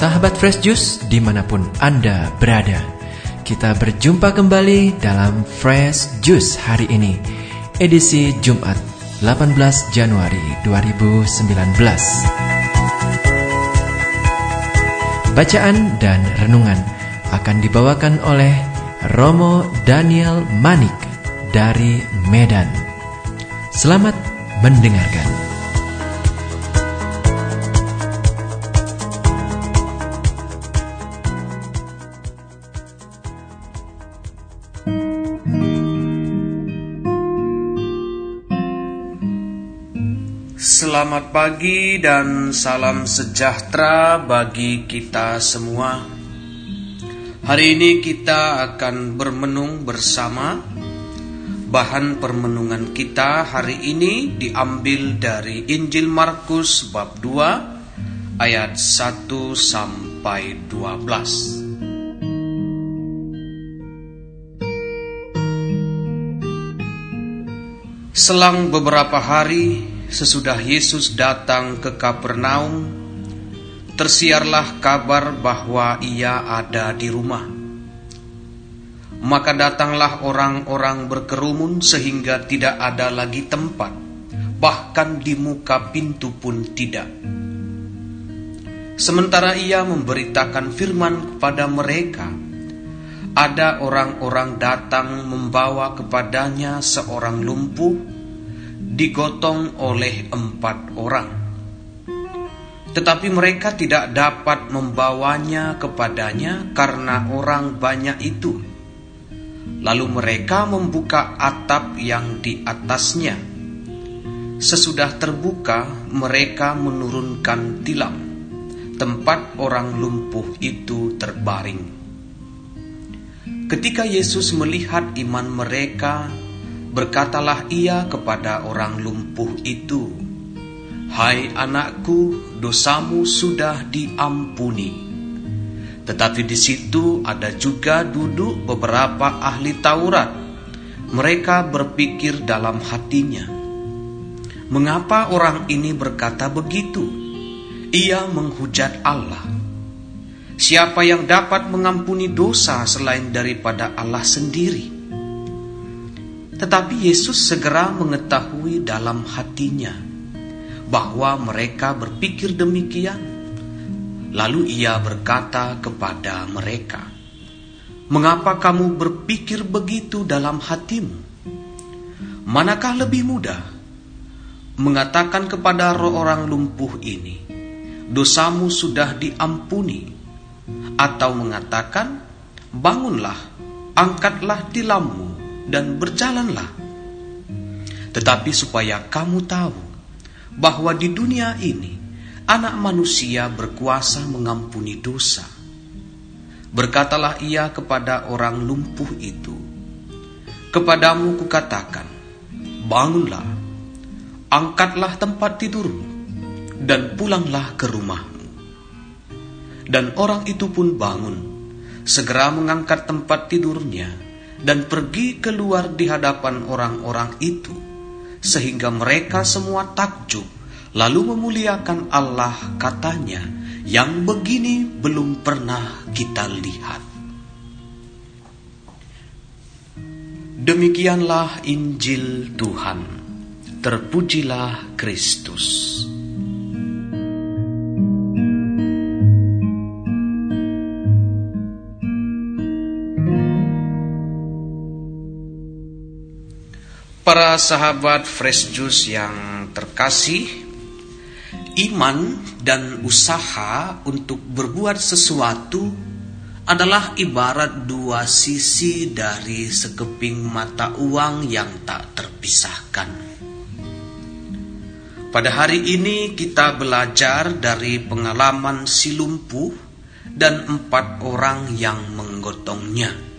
Sahabat Fresh Juice di mana pun Anda berada. Kita berjumpa kembali dalam Fresh Juice hari ini Edisi Jumat 18 Januari 2019 Bacaan dan renungan akan dibawakan oleh Romo Daniel Manik dari Medan. Selamat mendengarkan Selamat pagi dan salam sejahtera bagi kita semua. Hari ini kita akan bermenung bersama. Bahan permenungan kita hari ini diambil dari Injil Markus bab 2 ayat 1 sampai 12. Selang beberapa hari sesudah Yesus datang ke Kapernaum, tersiarlah kabar bahwa ia ada di rumah. Maka datanglah orang-orang berkerumun sehingga tidak ada lagi tempat, bahkan di muka pintu pun tidak. Sementara ia memberitakan firman kepada mereka, ada orang-orang datang membawa kepadanya seorang lumpuh digotong oleh empat orang. Tetapi mereka tidak dapat membawanya kepadanya karena orang banyak itu. Lalu mereka membuka atap yang di atasnya. Sesudah terbuka, mereka menurunkan tilam, tempat orang lumpuh itu terbaring. Ketika Yesus melihat iman mereka, Berkatalah ia kepada orang lumpuh itu, "Hai anakku, dosamu sudah diampuni." Tetapi di situ ada juga duduk beberapa ahli Taurat. Mereka berpikir dalam hatinya, "Mengapa orang ini berkata begitu? Ia menghujat Allah." Siapa yang dapat mengampuni dosa selain daripada Allah sendiri? Tetapi Yesus segera mengetahui dalam hatinya bahwa mereka berpikir demikian. Lalu ia berkata kepada mereka, "Mengapa kamu berpikir begitu dalam hatimu? Manakah lebih mudah mengatakan kepada orang lumpuh ini, 'Dosamu sudah diampuni,' atau mengatakan, 'Bangunlah, angkatlah tilammu, dan berjalanlah. Tetapi supaya kamu tahu bahwa di dunia ini anak manusia berkuasa mengampuni dosa. Berkatalah ia kepada orang lumpuh itu, Kepadamu kukatakan, bangunlah, angkatlah tempat tidurmu, dan pulanglah ke rumahmu. Dan orang itu pun bangun, segera mengangkat tempat tidurnya, dan pergi keluar di hadapan orang-orang itu, sehingga mereka semua takjub, lalu memuliakan Allah katanya, yang begini belum pernah kita lihat. Demikianlah Injil Tuhan. Terpujilah Kristus. Para sahabat Fresh Juice yang terkasih, iman dan usaha untuk berbuat sesuatu adalah ibarat dua sisi dari sekeping mata uang yang tak terpisahkan. Pada hari ini kita belajar dari pengalaman si lumpuh dan empat orang yang menggotongnya.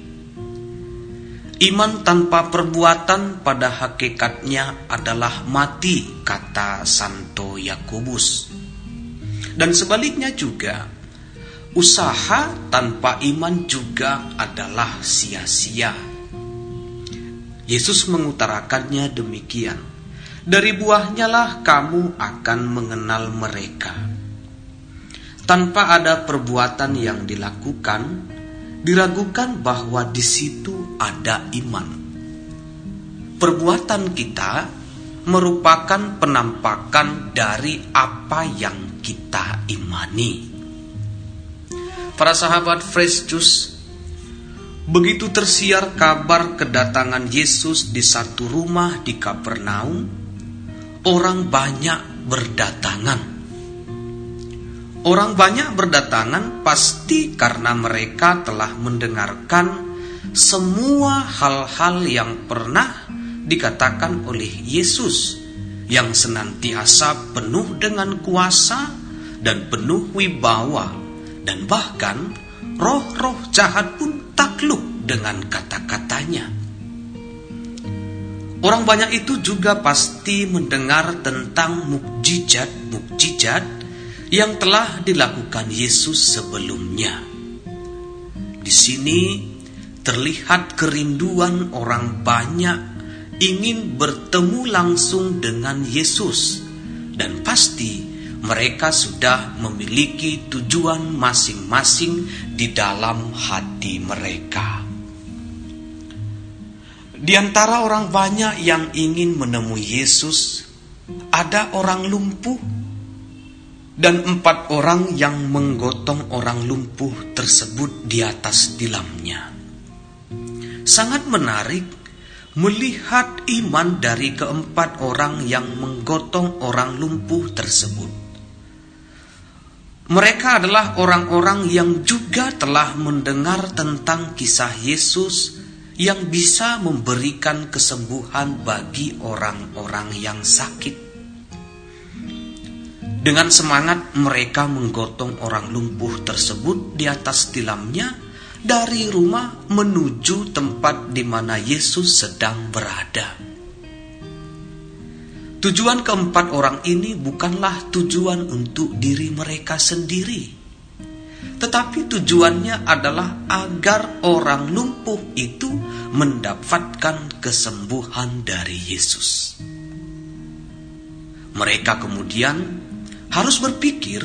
Iman tanpa perbuatan pada hakikatnya adalah mati, kata Santo Yakobus. Dan sebaliknya juga, usaha tanpa iman juga adalah sia-sia. Yesus mengutarakannya demikian. Dari buahnya lah kamu akan mengenal mereka. tanpa ada perbuatan yang dilakukan, diragukan bahwa di situ ada iman. Perbuatan kita merupakan penampakan dari apa yang kita imani. Para sahabat Juice, begitu tersiar kabar kedatangan Yesus di satu rumah di Kapernaum, orang banyak berdatangan. Orang banyak berdatangan pasti karena mereka telah mendengarkan semua hal-hal yang pernah dikatakan oleh Yesus yang senantiasa penuh dengan kuasa dan penuh wibawa dan bahkan roh-roh jahat pun takluk dengan kata-katanya. Orang banyak itu juga pasti mendengar tentang mukjizat-mukjizat yang telah dilakukan Yesus sebelumnya. Di sini terlihat kerinduan orang banyak ingin bertemu langsung dengan Yesus, dan pasti mereka sudah memiliki tujuan masing-masing di dalam hati mereka. Di antara orang banyak yang ingin menemui Yesus, ada orang lumpuh dan empat orang yang menggotong orang lumpuh tersebut di atas tilamnya. Sangat menarik melihat iman dari keempat orang yang menggotong orang lumpuh tersebut. Mereka adalah orang-orang yang juga telah mendengar tentang kisah Yesus yang bisa memberikan kesembuhan bagi orang-orang yang sakit. Dengan semangat mereka menggotong orang lumpuh tersebut di atas tilamnya dari rumah menuju tempat di mana Yesus sedang berada. Tujuan keempat orang ini bukanlah tujuan untuk diri mereka sendiri, tetapi tujuannya adalah agar orang lumpuh itu mendapatkan kesembuhan dari Yesus. Mereka kemudian harus berpikir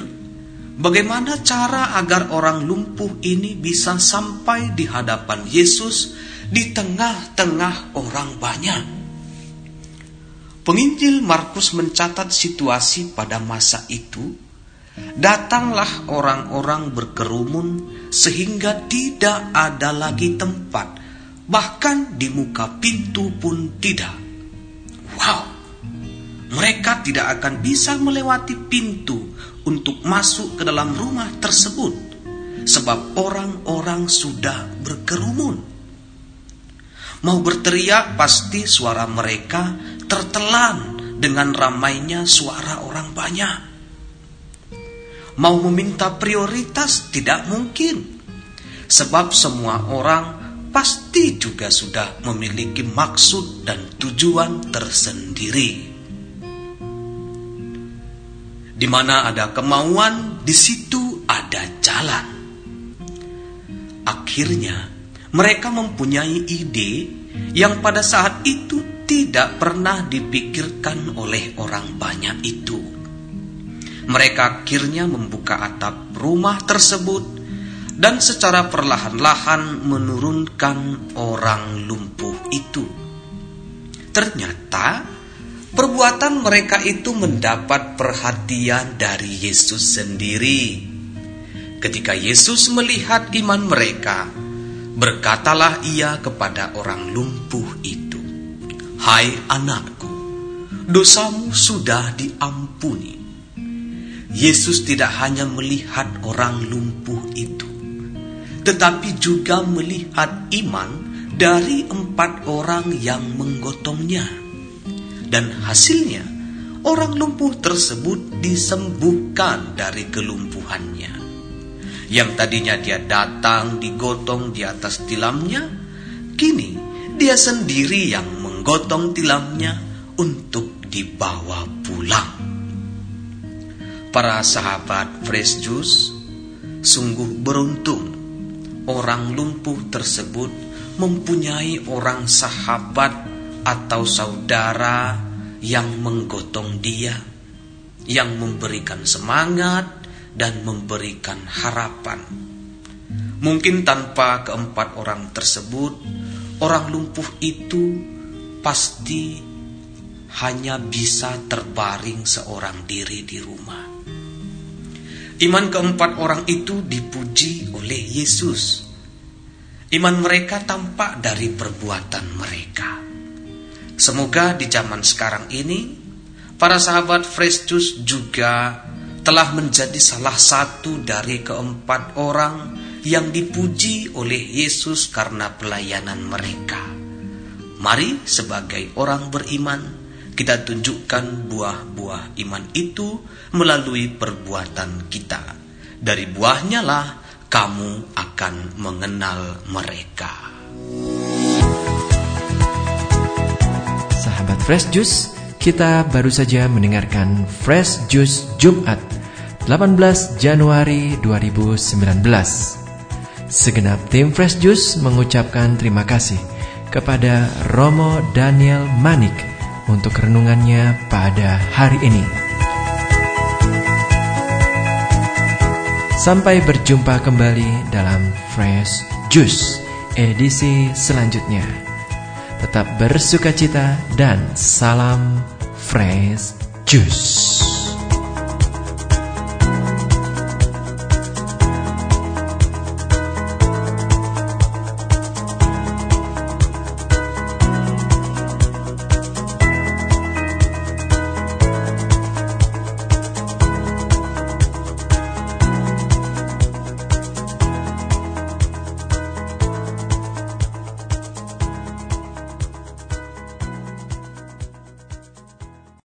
bagaimana cara agar orang lumpuh ini bisa sampai di hadapan Yesus di tengah-tengah orang banyak. Penginjil Markus mencatat situasi pada masa itu. Datanglah orang-orang berkerumun sehingga tidak ada lagi tempat, bahkan di muka pintu pun tidak. Wow, mereka tidak akan bisa melewati pintu untuk masuk ke dalam rumah tersebut, sebab orang-orang sudah berkerumun. Mau berteriak, pasti suara mereka tertelan dengan ramainya suara orang banyak. Mau meminta prioritas tidak mungkin, sebab semua orang pasti juga sudah memiliki maksud dan tujuan tersendiri. Di mana ada kemauan, di situ ada jalan. Akhirnya, mereka mempunyai ide yang pada saat itu tidak pernah dipikirkan oleh orang banyak itu. Mereka akhirnya membuka atap rumah tersebut dan secara perlahan-lahan menurunkan orang lumpuh itu. Ternyata perbuatan mereka itu mendapat perhatian dari Yesus sendiri. Ketika Yesus melihat iman mereka, berkatalah ia kepada orang lumpuh itu, Hai anakku, dosamu sudah diampuni. Yesus tidak hanya melihat orang lumpuh itu, tetapi juga melihat iman dari empat orang yang menggotongnya. Dan hasilnya, orang lumpuh tersebut disembuhkan dari kelumpuhannya. Yang tadinya dia datang digotong di atas tilamnya, kini dia sendiri yang menggotong tilamnya untuk dibawa pulang. Para sahabat Fresh Juice sungguh beruntung orang lumpuh tersebut mempunyai orang sahabat atau saudara yang menggotong dia, yang memberikan semangat dan memberikan harapan. Mungkin tanpa keempat orang tersebut, orang lumpuh itu pasti hanya bisa terbaring seorang diri di rumah. Iman keempat orang itu dipuji oleh Yesus. Iman mereka tampak dari perbuatan mereka. Semoga di zaman sekarang ini, para sahabat Fresh Juice juga telah menjadi salah satu dari keempat orang yang dipuji oleh Yesus karena pelayanan mereka. Mari sebagai orang beriman kita tunjukkan buah-buah iman itu melalui perbuatan kita. Dari buahnya lah kamu akan mengenal mereka. Fresh Juice, kita baru saja mendengarkan Fresh Juice Jumat 18 Januari 2019. Segenap tim Fresh Juice mengucapkan terima kasih kepada Romo Daniel Manik untuk renungannya pada hari ini. Sampai berjumpa kembali dalam Fresh Juice edisi selanjutnya. Tetap bersuka cita dan salam Fresh Juice.